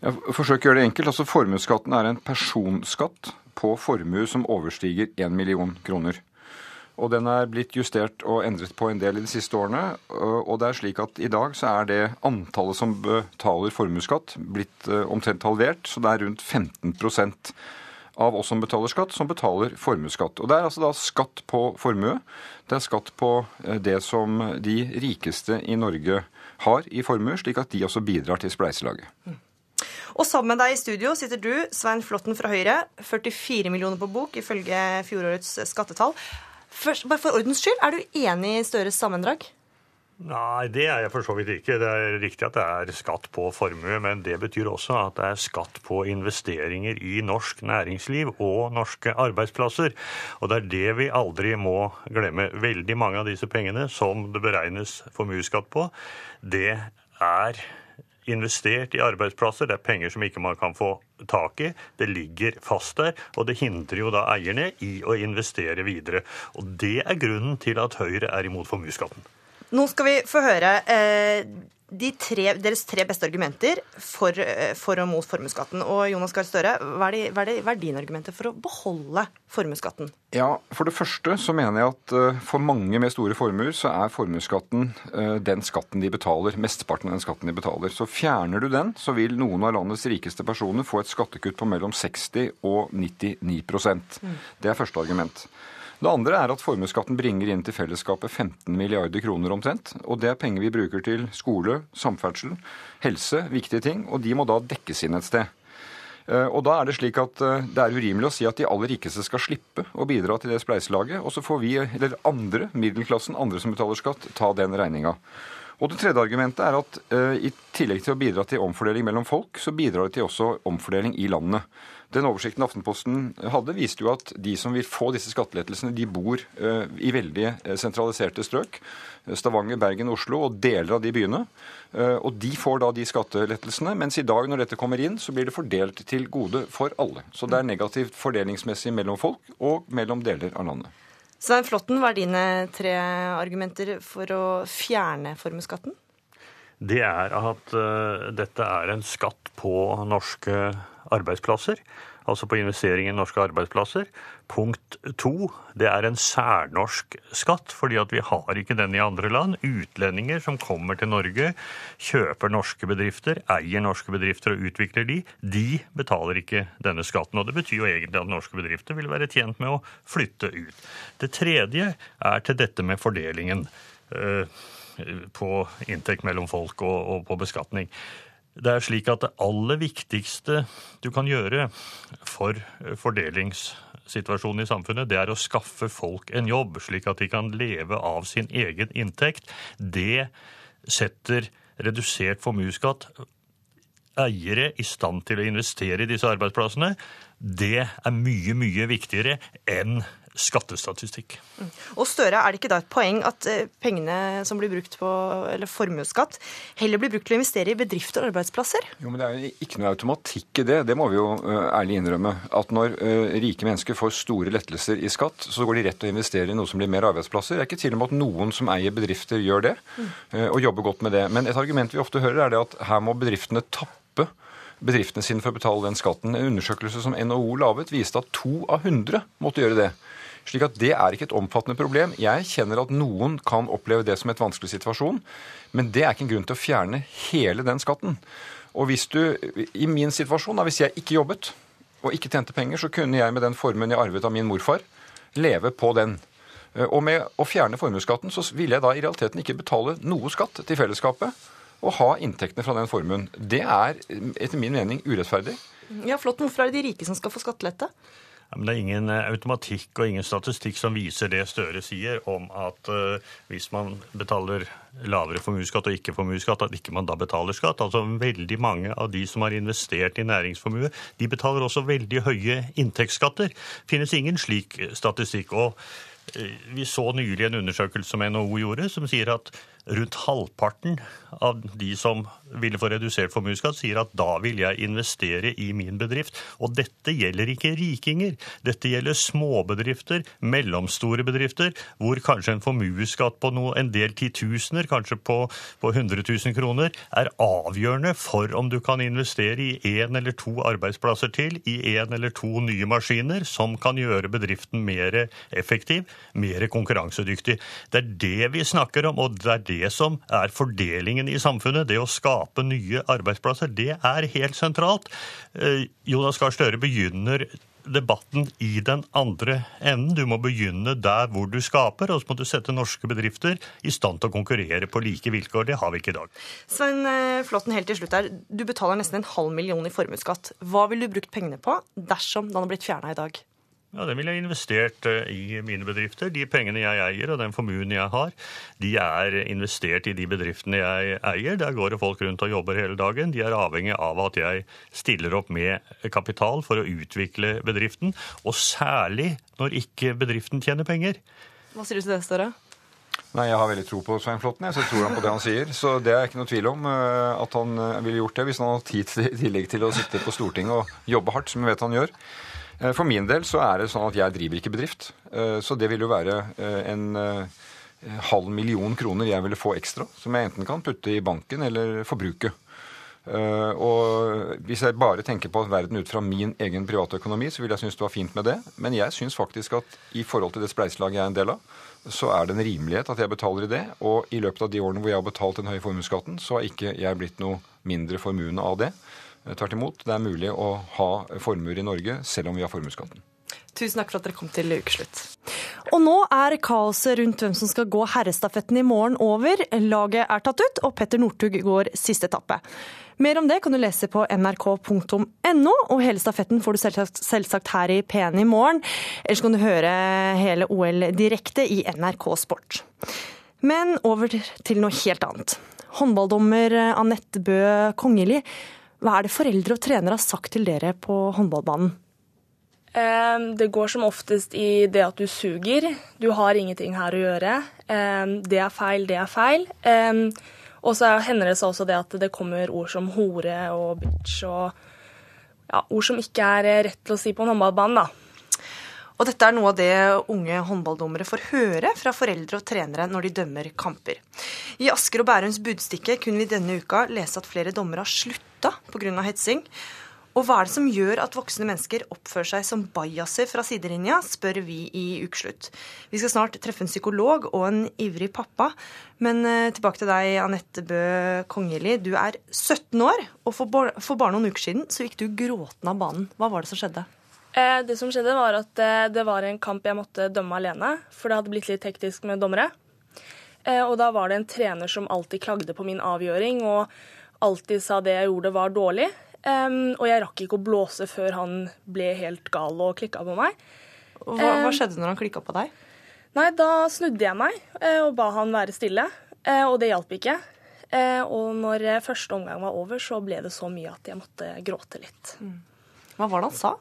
Jeg forsøker å gjøre det enkelt. Altså Formuesskatten er en personskatt på formue som overstiger 1 million kroner. Og den er blitt justert og endret på en del i de siste årene. Og det er slik at i dag så er det antallet som betaler formuesskatt blitt omtrent halvert. Så det er rundt 15 av oss som betaler skatt, som betaler formuesskatt. Og det er altså da skatt på formue. Det er skatt på det som de rikeste i Norge har i formue, slik at de også bidrar til spleiselaget. Og sammen med deg i studio sitter du, Svein Flåtten fra Høyre. 44 millioner på bok, ifølge fjorårets skattetall. Først, bare for ordens skyld, er du enig i Støres sammendrag? Nei, det er jeg for så vidt ikke. Det er riktig at det er skatt på formue, men det betyr også at det er skatt på investeringer i norsk næringsliv og norske arbeidsplasser. Og det er det vi aldri må glemme. Veldig mange av disse pengene som det beregnes formuesskatt på, det er investert i arbeidsplasser. Det er penger som ikke man kan få tak i. Det ligger fast der, og det hindrer jo da eierne i å investere videre. Og det er grunnen til at Høyre er imot formuesskatten. Nå skal vi få høre eh, de tre, deres tre beste argumenter for, for og mot formuesskatten. Og Jonas Gahr Støre, hva er, de, hva, er de, hva er dine argumenter for å beholde formuesskatten? Ja, For det første så mener jeg at uh, for mange med store formuer så er formuesskatten uh, den skatten de betaler. Mesteparten av den skatten de betaler. Så fjerner du den, så vil noen av landets rikeste personer få et skattekutt på mellom 60 og 99 mm. Det er første argument. Det andre er at formuesskatten bringer inn til fellesskapet 15 milliarder kroner omtrent. Og det er penger vi bruker til skole, samferdsel, helse, viktige ting. Og de må da dekkes inn et sted. Og da er det slik at det er urimelig å si at de aller rikeste skal slippe å bidra til det spleiselaget, og så får vi, eller andre, middelklassen, andre som betaler skatt, ta den regninga. Og det tredje argumentet er at uh, i tillegg til å bidra til omfordeling mellom folk, så bidrar det til også omfordeling i landet. Den oversikten Aftenposten hadde, viste jo at de som vil få disse skattelettelsene, de bor uh, i veldig sentraliserte strøk. Stavanger, Bergen, Oslo og deler av de byene. Uh, og de får da de skattelettelsene, mens i dag når dette kommer inn, så blir det fordelt til gode for alle. Så det er negativt fordelingsmessig mellom folk og mellom deler av landet. Svein Flåtten, hva er dine tre argumenter for å fjerne formuesskatten? Det er at uh, dette er en skatt på norske arbeidsplasser. Altså på investering i norske arbeidsplasser. Punkt to, det er en særnorsk skatt, fordi at vi har ikke den i andre land. Utlendinger som kommer til Norge, kjøper norske bedrifter, eier norske bedrifter og utvikler de, de betaler ikke denne skatten. Og det betyr jo egentlig at norske bedrifter vil være tjent med å flytte ut. Det tredje er til dette med fordelingen på inntekt mellom folk og, og på beskatning. Det er slik at det aller viktigste du kan gjøre for fordelingssituasjonen i samfunnet, det er å skaffe folk en jobb, slik at de kan leve av sin egen inntekt. Det setter redusert formuesskatt eiere i stand til å investere i disse arbeidsplassene, det er mye, mye viktigere enn skattestatistikk. Og Støre, er det ikke da et poeng at eh, pengene som blir brukt på eller formuesskatt, heller blir brukt til å investere i bedrifter og arbeidsplasser? Jo, men Det er jo ikke noe automatikk i det. Det må vi jo uh, ærlig innrømme. At når uh, rike mennesker får store lettelser i skatt, så går de rett til å investere i noe som blir mer arbeidsplasser. Det er ikke tvil om at noen som eier bedrifter, gjør det, mm. og jobber godt med det. Men et argument vi ofte hører, er det at her må bedriftene tappe bedriftene sine for å betale den skatten. En undersøkelse som NHO laget, viste at to av hundre måtte gjøre det. Slik at Det er ikke et omfattende problem. Jeg kjenner at noen kan oppleve det som et vanskelig situasjon, men det er ikke en grunn til å fjerne hele den skatten. Og hvis du, I min situasjon, da, hvis jeg ikke jobbet og ikke tjente penger, så kunne jeg med den formuen jeg arvet av min morfar, leve på den. Og med å fjerne formuesskatten så ville jeg da i realiteten ikke betale noe skatt til fellesskapet og ha inntektene fra den formuen. Det er etter min mening urettferdig. Ja, flott. Hvorfor er det de rike som skal få skattelette? Men Det er ingen eh, automatikk og ingen statistikk som viser det Støre sier om at uh, hvis man betaler lavere formuesskatt og ikke formuesskatt, at ikke man da betaler skatt. Altså Veldig mange av de som har investert i næringsformue, de betaler også veldig høye inntektsskatter. Finnes ingen slik statistikk. og uh, Vi så nylig en undersøkelse som NHO gjorde, som sier at rundt halvparten av de som ville få redusert formuesskatt, sier at da vil jeg investere i min bedrift. Og dette gjelder ikke rikinger. Dette gjelder småbedrifter, mellomstore bedrifter, hvor kanskje en formuesskatt på noe, en del titusener, kanskje på, på 100 000 kroner, er avgjørende for om du kan investere i én eller to arbeidsplasser til, i én eller to nye maskiner, som kan gjøre bedriften mer effektiv, mer konkurransedyktig. Det er det vi snakker om, og det er det som er fordelingen i samfunnet. Det å skape nye arbeidsplasser, det er helt sentralt. Eh, Jonas Gahr Støre begynner debatten i den andre enden. Du må begynne der hvor du skaper, og så må du sette norske bedrifter i stand til å konkurrere på like vilkår. Det har vi ikke i dag. Svein eh, Flåtten, helt til slutt her. Du betaler nesten en halv million i formuesskatt. Hva ville du brukt pengene på dersom den hadde blitt fjerna i dag? Ja, Den ville jeg investert eh, i mine bedrifter. De pengene jeg eier og den formuen jeg har, de er investert i de bedriftene jeg eier. Der går det folk rundt og jobber hele dagen. De er avhengig av at jeg stiller opp med kapital for å utvikle bedriften. Og særlig når ikke bedriften tjener penger. Hva sier du til det, Støre? Nei, Jeg har veldig tro på Svein Flåtten, så jeg tror han på det han sier. Så det er ikke noe tvil om eh, at han eh, ville gjort det hvis han hadde tid i tillegg til å sitte på Stortinget og jobbe hardt, som vi vet han gjør. Eh, for min del så er det sånn at jeg driver ikke bedrift. Eh, så det vil jo være eh, en halv million kroner jeg ville få ekstra, som jeg enten kan putte i banken eller forbruke. Og hvis jeg bare tenker på verden ut fra min egen private økonomi, så vil jeg synes det var fint med det. Men jeg syns faktisk at i forhold til det spleiselaget jeg er en del av, så er det en rimelighet at jeg betaler i det. Og i løpet av de årene hvor jeg har betalt den høye formuesskatten, så har ikke jeg blitt noe mindre formuende av det. Tvert imot, det er mulig å ha formuer i Norge selv om vi har formuesskatten. Tusen takk for at dere kom til ukeslutt. Og nå er kaoset rundt hvem som skal gå herrestafetten i morgen over. Laget er tatt ut, og Petter Northug går siste etappe. Mer om det kan du lese på nrk.no, og hele stafetten får du selvsagt, selvsagt her i P1 i morgen. Ellers kan du høre hele OL direkte i NRK Sport. Men over til noe helt annet. Håndballdommer Anette Bø Kongeli, hva er det foreldre og trenere har sagt til dere på håndballbanen? Det går som oftest i det at du suger. Du har ingenting her å gjøre. Det er feil, det er feil. Og så hender det seg også det at det kommer ord som hore og bitch og ja, ord som ikke er rett til å si på en håndballbane, da. Og dette er noe av det unge håndballdommere får høre fra foreldre og trenere når de dømmer kamper. I Asker og Bærums Budstikke kunne vi denne uka lese at flere dommere har slutta pga. hetsing. Og hva er det som gjør at voksne mennesker oppfører seg som bajaser fra sidelinja, spør vi i Ukeslutt. Vi skal snart treffe en psykolog og en ivrig pappa. Men eh, tilbake til deg, Anette Bø Kongeli. Du er 17 år, og for bare noen uker siden så gikk du gråtende av banen. Hva var det som skjedde? Eh, det som skjedde, var at eh, det var en kamp jeg måtte dømme alene, for det hadde blitt litt hektisk med dommere. Og da var det en trener som alltid klagde på min avgjøring og alltid sa det jeg gjorde var dårlig. Og jeg rakk ikke å blåse før han ble helt gal og klikka på meg. Hva, hva skjedde når han klikka på deg? Nei, Da snudde jeg meg og ba han være stille, og det hjalp ikke. Eh, og når eh, første omgang var over, så ble det så mye at jeg måtte gråte litt. Hva var det han sa?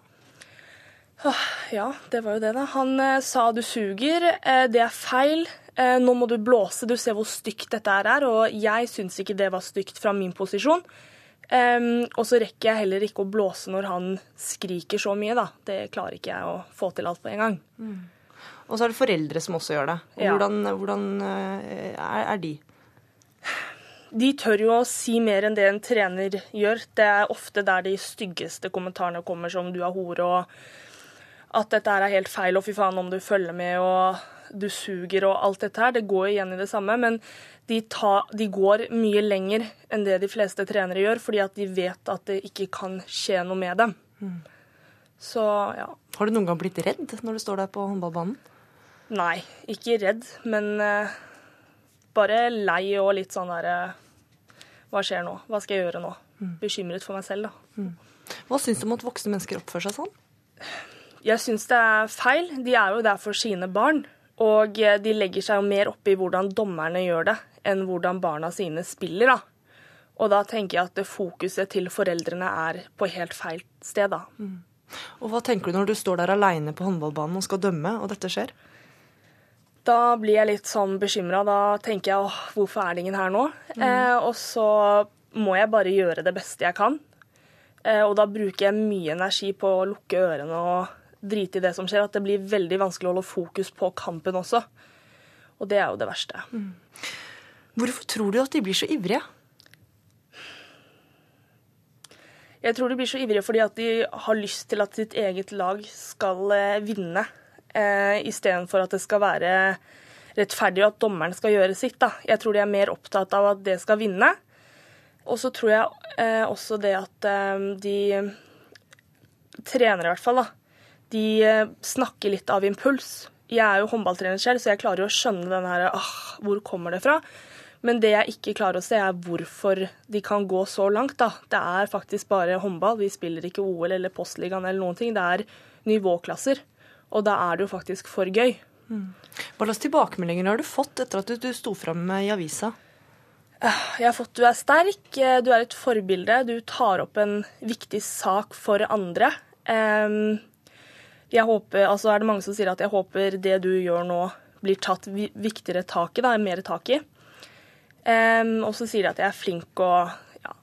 Åh, Ja, det var jo det, da. Han eh, sa du suger, eh, det er feil. Eh, nå må du blåse, du ser hvor stygt dette er. Og jeg syns ikke det var stygt fra min posisjon. Og så rekker jeg heller ikke å blåse når han skriker så mye, da. Det klarer ikke jeg å få til alt på en gang. Og så er det foreldre som også gjør det. Og Ja. Hvordan, hvordan eh, er, er de? De tør jo å si mer enn det en trener gjør. Det er ofte der de styggeste kommentarene kommer, som 'du er hore' og at dette her er helt feil, og 'fy faen om du følger med', og 'du suger' og alt dette her. Det går igjen i det samme, men de, tar, de går mye lenger enn det de fleste trenere gjør, fordi at de vet at det ikke kan skje noe med dem. Så ja. Har du noen gang blitt redd når du står der på håndballbanen? Nei, ikke redd, men eh, bare lei og litt sånn derre Hva skjer nå? Hva skal jeg gjøre nå? Bekymret for meg selv, da. Hva syns du om at voksne mennesker oppfører seg sånn? Jeg syns det er feil. De er jo der for sine barn. Og eh, de legger seg jo mer opp i hvordan dommerne gjør det, enn hvordan barna sine spiller, da. Og da tenker jeg at fokuset til foreldrene er på helt feil sted, da. Og hva tenker du når du står der aleine på håndballbanen og skal dømme, og dette skjer? Da blir jeg litt sånn bekymra. Da tenker jeg åh, hvorfor er det ingen her nå? Eh, og så må jeg bare gjøre det beste jeg kan. Eh, og da bruker jeg mye energi på å lukke ørene og drite i det som skjer. At det blir veldig vanskelig å holde fokus på kampen også. Og det er jo det verste. Hvorfor tror du at de blir så ivrige? Jeg tror de blir så ivrige fordi at de har lyst til at sitt eget lag skal eh, vinne, eh, istedenfor at det skal være rettferdig og at dommeren skal gjøre sitt. Da. Jeg tror de er mer opptatt av at det skal vinne. Og så tror jeg eh, også det at eh, de trenere, i hvert fall, da, de eh, snakker litt av impuls. Jeg er jo håndballtrener selv, så jeg klarer jo å skjønne den her ah, Hvor kommer det fra? Men det jeg ikke klarer å se, er hvorfor de kan gå så langt. da. Det er faktisk bare håndball. Vi spiller ikke OL eller Postligaen eller noen ting. Det er nivåklasser. Og da er det jo faktisk for gøy. Hva slags tilbakemeldinger har du fått etter at du, du sto fram i avisa? Jeg har fått du er sterk, eh, du er et forbilde, du tar opp en viktig sak for andre. Em, Jeg håper, altså er det mange som sier at jeg håper det du gjør nå blir tatt viktigere tak i, da, mer tak i. Um, og så sier de at jeg er flink og ja.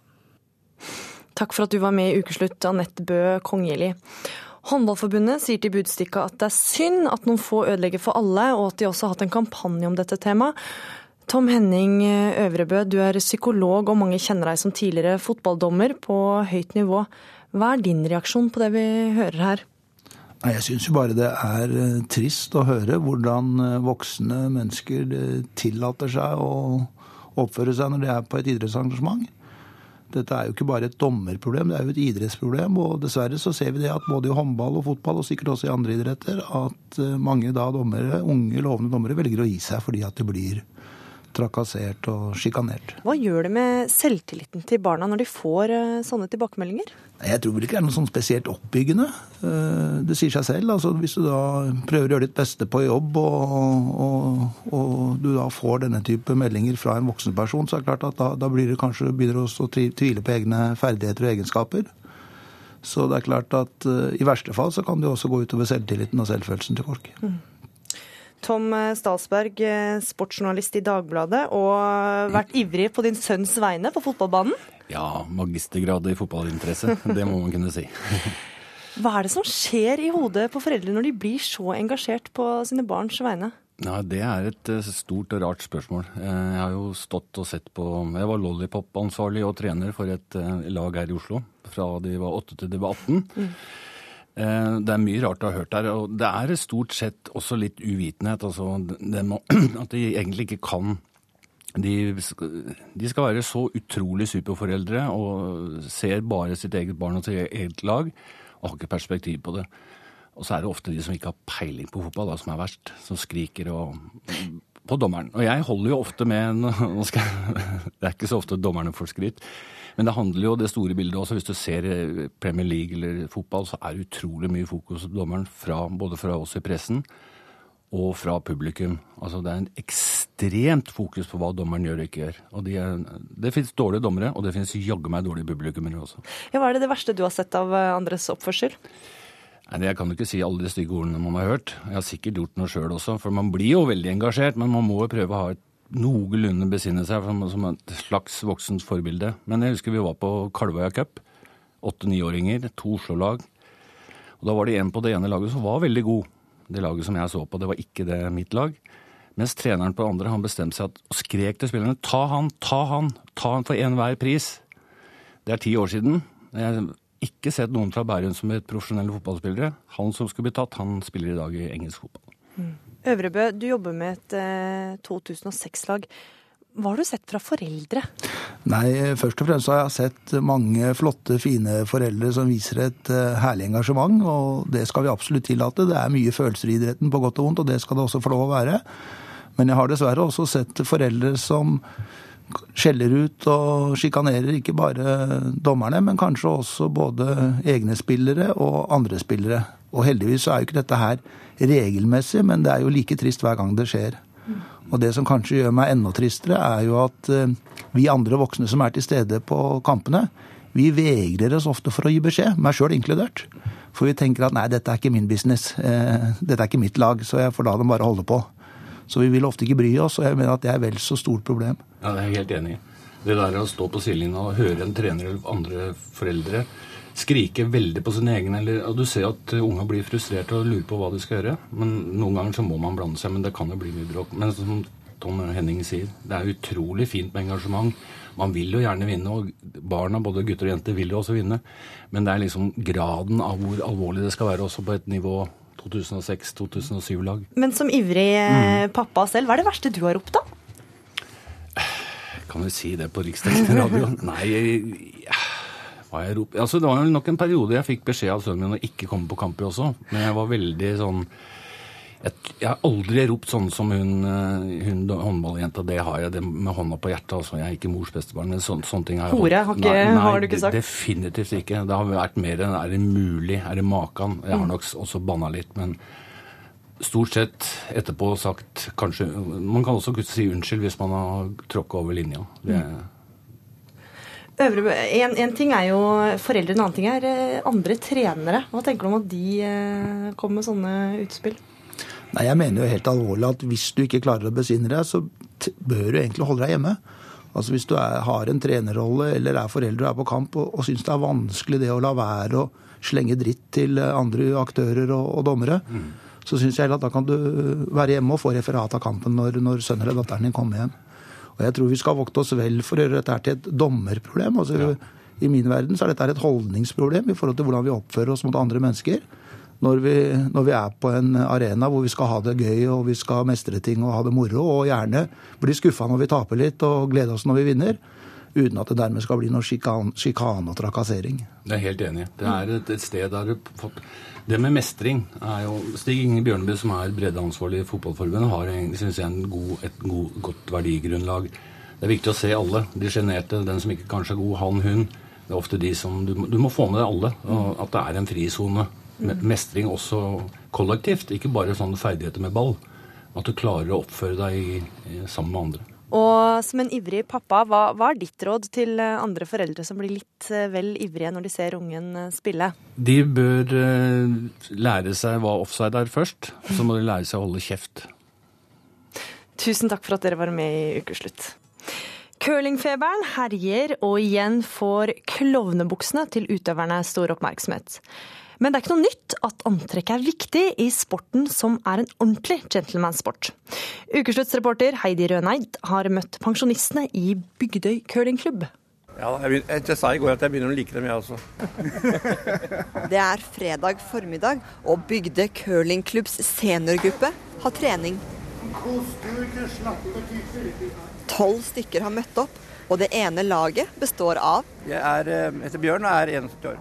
Takk for at du var med i Ukeslutt, Anette Bø Kongjeli. Håndballforbundet sier til Budstikka at det er synd at noen få ødelegger for alle, og at de også har hatt en kampanje om dette temaet. Tom Henning Øvrebø, du er psykolog, og mange kjenner deg som tidligere fotballdommer på høyt nivå. Hva er din reaksjon på det vi hører her? Nei, Jeg syns jo bare det er eh, trist å høre hvordan eh, voksne mennesker eh, tillater seg å oppføre seg når de er på et idrettsarrangement. Dette er jo ikke bare et dommerproblem, det er jo et idrettsproblem. Og dessverre så ser vi det at både i håndball og fotball, og sikkert også i andre idretter, at mange da dommere, unge lovende dommere velger å gi seg fordi at de blir trakassert og sjikanert. Hva gjør det med selvtilliten til barna når de får sånne tilbakemeldinger? Jeg tror vel ikke det er noe sånn spesielt oppbyggende. Eh, Det sier seg selv. altså Hvis du da prøver å gjøre ditt beste på jobb, og, og, og du da får denne type meldinger fra en voksen person, så er det klart at da, da blir det kanskje, begynner du å tvile på egne ferdigheter og egenskaper. Så det er klart at eh, i verste fall så kan det også gå utover selvtilliten og selvfølelsen til folk. Tom Stalsberg, eh, sportsjournalist i Dagbladet, og vært ivrig på din sønns vegne på fotballbanen. Ja, magistergrad i fotballinteresse. Det må man kunne si. Hva er det som skjer i hodet på foreldre når de blir så engasjert på sine barns vegne? Ja, Det er et eh, stort og rart spørsmål. Eh, Jeg har jo stått og sett på Jeg var lollipop-ansvarlig og trener for et eh, lag her i Oslo fra de var 8 til de var 18. Mm. Det er mye rart å ha hørt der. Og det er stort sett også litt uvitenhet. Altså at de egentlig ikke kan de de skal være så utrolig superforeldre og ser bare sitt eget barn og sitt eget lag og har ikke perspektiv på det. Og så er det ofte de som ikke har peiling på fotball, da, som er verst. Som skriker og, på dommeren. Og jeg holder jo ofte med skal jeg, Det er ikke så ofte dommerne får skryt. Men det handler jo det store bildet også. Hvis du ser eh, Premier League eller fotball, så er det utrolig mye fokus på dommeren, fra, både fra oss i pressen og fra publikum. Altså Det er en ekstremt fokus på hva dommeren gjør og ikke gjør. Og de er, Det fins dårlige dommere, og det fins jaggu meg dårlige publikummere også. Ja, hva er det det verste du har sett av eh, andres oppførsel? Nei, Jeg kan jo ikke si alle de stygge ordene man har hørt. Jeg har sikkert gjort noe sjøl også, for man blir jo veldig engasjert. Men man må jo prøve å ha et noenlunde besinne seg som, som et slags voksent forbilde. Men jeg husker vi var på Kalvøya Cup. Åtte-niåringer, to Oslo-lag. Og Da var det en på det ene laget som var veldig god. Det laget som jeg så på, det var ikke det mitt lag. Mens treneren på det andre han bestemte seg at, og skrek til spillerne ta han, ta han, ta han for enhver pris. Det er ti år siden. Jeg har ikke sett noen fra Bærum som er profesjonelle fotballspillere. Han som skulle bli tatt, han spiller i dag i engelsk fotball. Øvrebø, du jobber med et eh, 2006-lag. Hva har du sett fra foreldre? Nei, først og fremst har jeg sett mange flotte, fine foreldre som viser et eh, herlig engasjement, og det skal vi absolutt tillate. Det er mye følelser i idretten, på godt og vondt, og det skal det også få lov å være. Men jeg har dessverre også sett foreldre som skjeller ut og sjikanerer ikke bare dommerne, men kanskje også både egne spillere og andre spillere. Og heldigvis så er jo ikke dette her regelmessig, men det er jo like trist hver gang det skjer. Og det som kanskje gjør meg enda tristere, er jo at eh, vi andre voksne som er til stede på kampene, vi vegrer oss ofte for å gi beskjed, meg sjøl inkludert. For vi tenker at nei, dette er ikke min business, eh, dette er ikke mitt lag, så jeg får la dem bare holde på. Så vi vil ofte ikke bry oss, og jeg mener at det er vel så stort problem. Ja, det er jeg helt enig i. Det der å stå på sidelinja og høre en trener eller andre foreldre skrike veldig på sine egne eller, og Du ser at unga blir frustrerte og lurer på hva de skal gjøre. men Noen ganger så må man blande seg, men det kan jo bli mye bråk. Men som Tom Henning sier, det er utrolig fint med engasjement. Man vil jo gjerne vinne, og barna, både gutter og jenter, vil jo også vinne. Men det er liksom graden av hvor alvorlig det skal være også på et nivå 2006-2007-lag. Men som ivrig mm. pappa selv, hva er det verste du har ropt, da? Kan vi si det på Riksdekkende radio? Nei, ja, hva jeg rop... altså, det var jo nok en periode jeg fikk beskjed av sønnen min å ikke komme på kamper også. Men jeg var veldig sånn Jeg, jeg har aldri ropt sånn som hun, eh, hun håndballjenta. Det har jeg det med hånda på hjertet. altså. Jeg er ikke mors bestebarn. men sånne, sånne ting har jeg Hore har ikke- Nei, nei, har du ikke sagt? Definitivt ikke. Det har vært mer enn er det mulig, er det makan? Jeg har nok også banna litt, men stort sett etterpå sagt kanskje Man kan også si unnskyld hvis man har tråkka over linja. Det, Øvrebø, en, en ting er jo foreldre, en annen ting er eh, andre trenere. Hva tenker du om at de eh, kommer med sånne utspill? Nei, jeg mener jo helt alvorlig at hvis du ikke klarer å besinne deg, så t- bør du egentlig holde deg hjemme. Altså Hvis du er, har en trenerrolle eller er foreldre og er på kamp og, og syns det er vanskelig det å la være å slenge dritt til eh, andre aktører og, og dommere, så syns jeg heller at da kan du være hjemme og få referat av kampen når, når sønnen eller datteren din kommer hjem. Og jeg tror vi skal vokte oss vel for å gjøre dette til et dommerproblem. Altså, I min verden så er dette et holdningsproblem i forhold til hvordan vi oppfører oss mot andre mennesker. Når vi, når vi er på en arena hvor vi skal ha det gøy og vi skal mestre ting og ha det moro, og gjerne bli skuffa når vi taper litt og glede oss når vi vinner, uten at det dermed skal bli noe sjikan- sjikane og trakassering. Det er helt enig. Det er et, et sted der du Det med mestring er jo Stig Inge Bjørneby, som er breddeansvarlig i Fotballforbundet, har synes jeg, god, et god, godt verdigrunnlag. Det er viktig å se alle. De sjenerte, den som ikke kanskje er god, han, hun. Det er ofte de som Du, du må få med deg alle. Og at det er en frisone. Me- Mestring også kollektivt, ikke bare sånne ferdigheter med ball. At du klarer å oppføre deg i, i, sammen med andre. Og som en ivrig pappa, hva, hva er ditt råd til eh, andre foreldre som blir litt eh, vel ivrige når de ser ungen eh, spille? De bør eh, lære seg hva offside er først, og så må de lære seg å holde kjeft. Tusen takk for at dere var med i Ukeslutt. Curlingfeberen herjer, og igjen får klovnebuksene til utøverne stor oppmerksomhet. Men det er ikke noe nytt at antrekk er viktig i sporten som er en ordentlig gentlemansport. Ukesluttsreporter Heidi Røneid har møtt pensjonistene i Bygdøy curlingklubb. Ja, jeg, jeg sa i går at jeg begynner å like dem, jeg også. Det er fredag formiddag, og Bygde curlingklubbs seniorgruppe har trening. Tolv stykker har møtt opp, og det ene laget består av Jeg er, eh, heter Bjørn og er 71 år.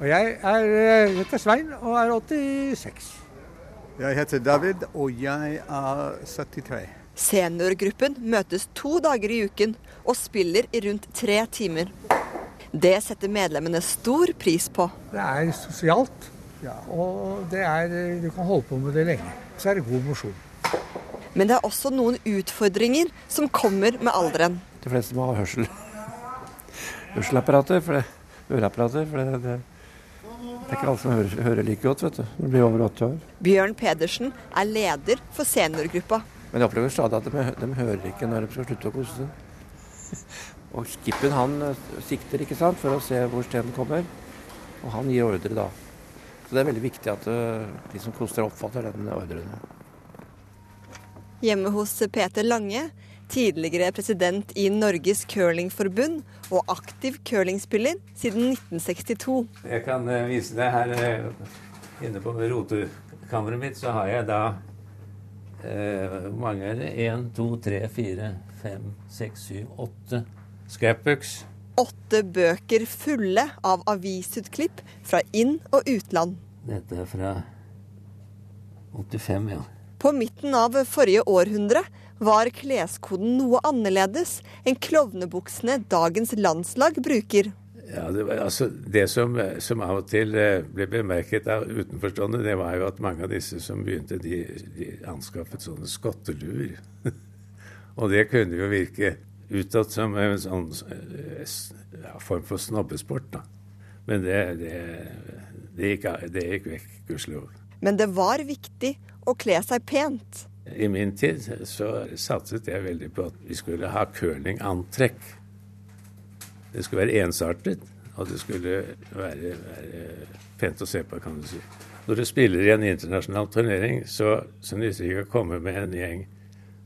Og jeg er, eh, heter Svein og er 86. Jeg heter David, og jeg er 73. Seniorgruppen møtes to dager i uken og spiller i rundt tre timer. Det setter medlemmene stor pris på. Det er sosialt, og det er, du kan holde på med det lenge. så er det god mosjon. Men det er også noen utfordringer som kommer med alderen. De fleste må ha hørsel. Hørselapparater, for det, øreapparater. For det, det, det er ikke alle som hører, hører like godt vet du, når du blir over 80 år. Bjørn Pedersen er leder for seniorgruppa. Men jeg opplever stadig at de, de hører ikke når de skal slutte å kose seg. Og skippen han eh, sikter ikke sant, for å se hvor stenen kommer, og han gir ordre da. Så det er veldig viktig at eh, de som koster oppfatter den ordren. Hjemme hos Peter Lange, tidligere president i Norges curlingforbund og aktiv curlingspiller siden 1962. Jeg kan eh, vise deg her eh, inne på rotekammeret mitt, så har jeg da eh, Hvor mange er det? Én, to, tre, fire, fem, seks, syv, åtte scrapbooks. Åtte bøker fulle av avisutklipp fra inn- og utland. Dette er fra 85, ja. På midten av forrige århundre var kleskoden noe annerledes enn klovnebuksene dagens landslag bruker. Ja, det, var, altså, det som, som, av og til eh, ble bemerket av utenforstående, det var jo at mange av disse som begynte, de, de anskaffet sånne skotteluer. og det kunne jo virke utad som en sånn ja, form for snobbesport, da. Men det, det, det gikk, det gikk vekk, gudskjelov. Men det var viktig å kle seg pent. I min tid så satset jeg veldig på at vi skulle ha curlingantrekk. Det skulle være ensartet, og det skulle være, være, pent å se på, kan du si. Når du spiller i en internasjonal turnering, så, så nytter det ikke å komme med en gjeng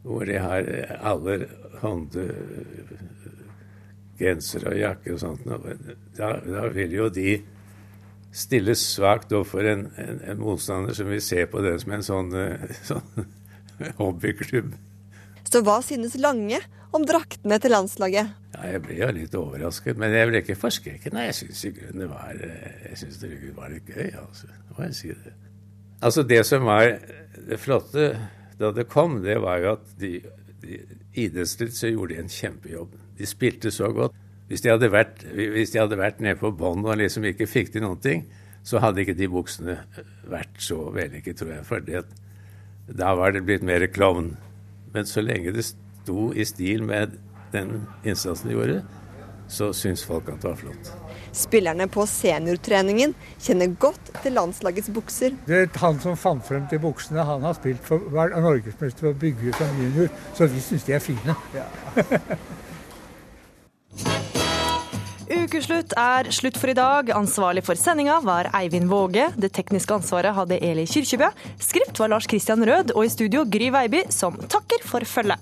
hvor de har alle hånde gensere og jakker og sånt. Da, da vil jo de stille svakt overfor en, en, en, motstander som vil se på det som en sånn, sånn hobbyklubb. Så hva synes Lange om draktene til landslaget? Ja, jeg ble jo litt overrasket, men jeg ble ikke forskrekket. Nei, jeg syns i grunnen det var, jeg synes det var litt gøy, altså. Må jeg si det. Altså, det som var det flotte da det kom, det var jo at de, de idrettslig så gjorde de en kjempejobb. De spilte så godt. Hvis de hadde vært, hvis de hadde vært nede på bånn og liksom ikke fikk til noen ting, så hadde ikke de buksene vært så vellykket, tror jeg. For da var det blitt mer klovn. Men så lenge det sto i stil med den innsatsen de gjorde, så syns folk at det var flott. Spillerne på seniortreningen kjenner godt til landslagets bukser. Det er han som fant frem til buksene, han har spilt for vært norgesmester for å bygge som junior, så vi syns de er fine. Ja. Ukeslutt er slutt for i dag. Ansvarlig for sendinga var Eivind Våge. Det tekniske ansvaret hadde Eli Kyrkjebø. Skript var Lars Christian Rød, og i studio Gry Veiby, som takker for følget.